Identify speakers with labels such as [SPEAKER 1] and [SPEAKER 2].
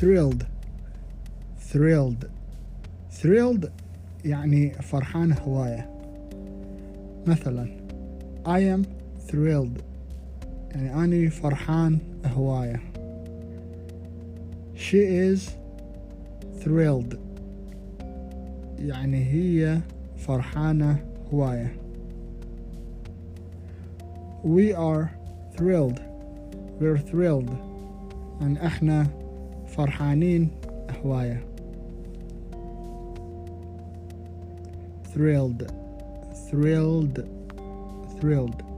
[SPEAKER 1] thrilled thrilled thrilled يعني فرحان هواية مثلا I am thrilled يعني أنا فرحان هواية She is thrilled يعني هي فرحانة هواية We are thrilled We're thrilled أن احنا farxaaniin ah thrilled. Thrilled. Thrilled.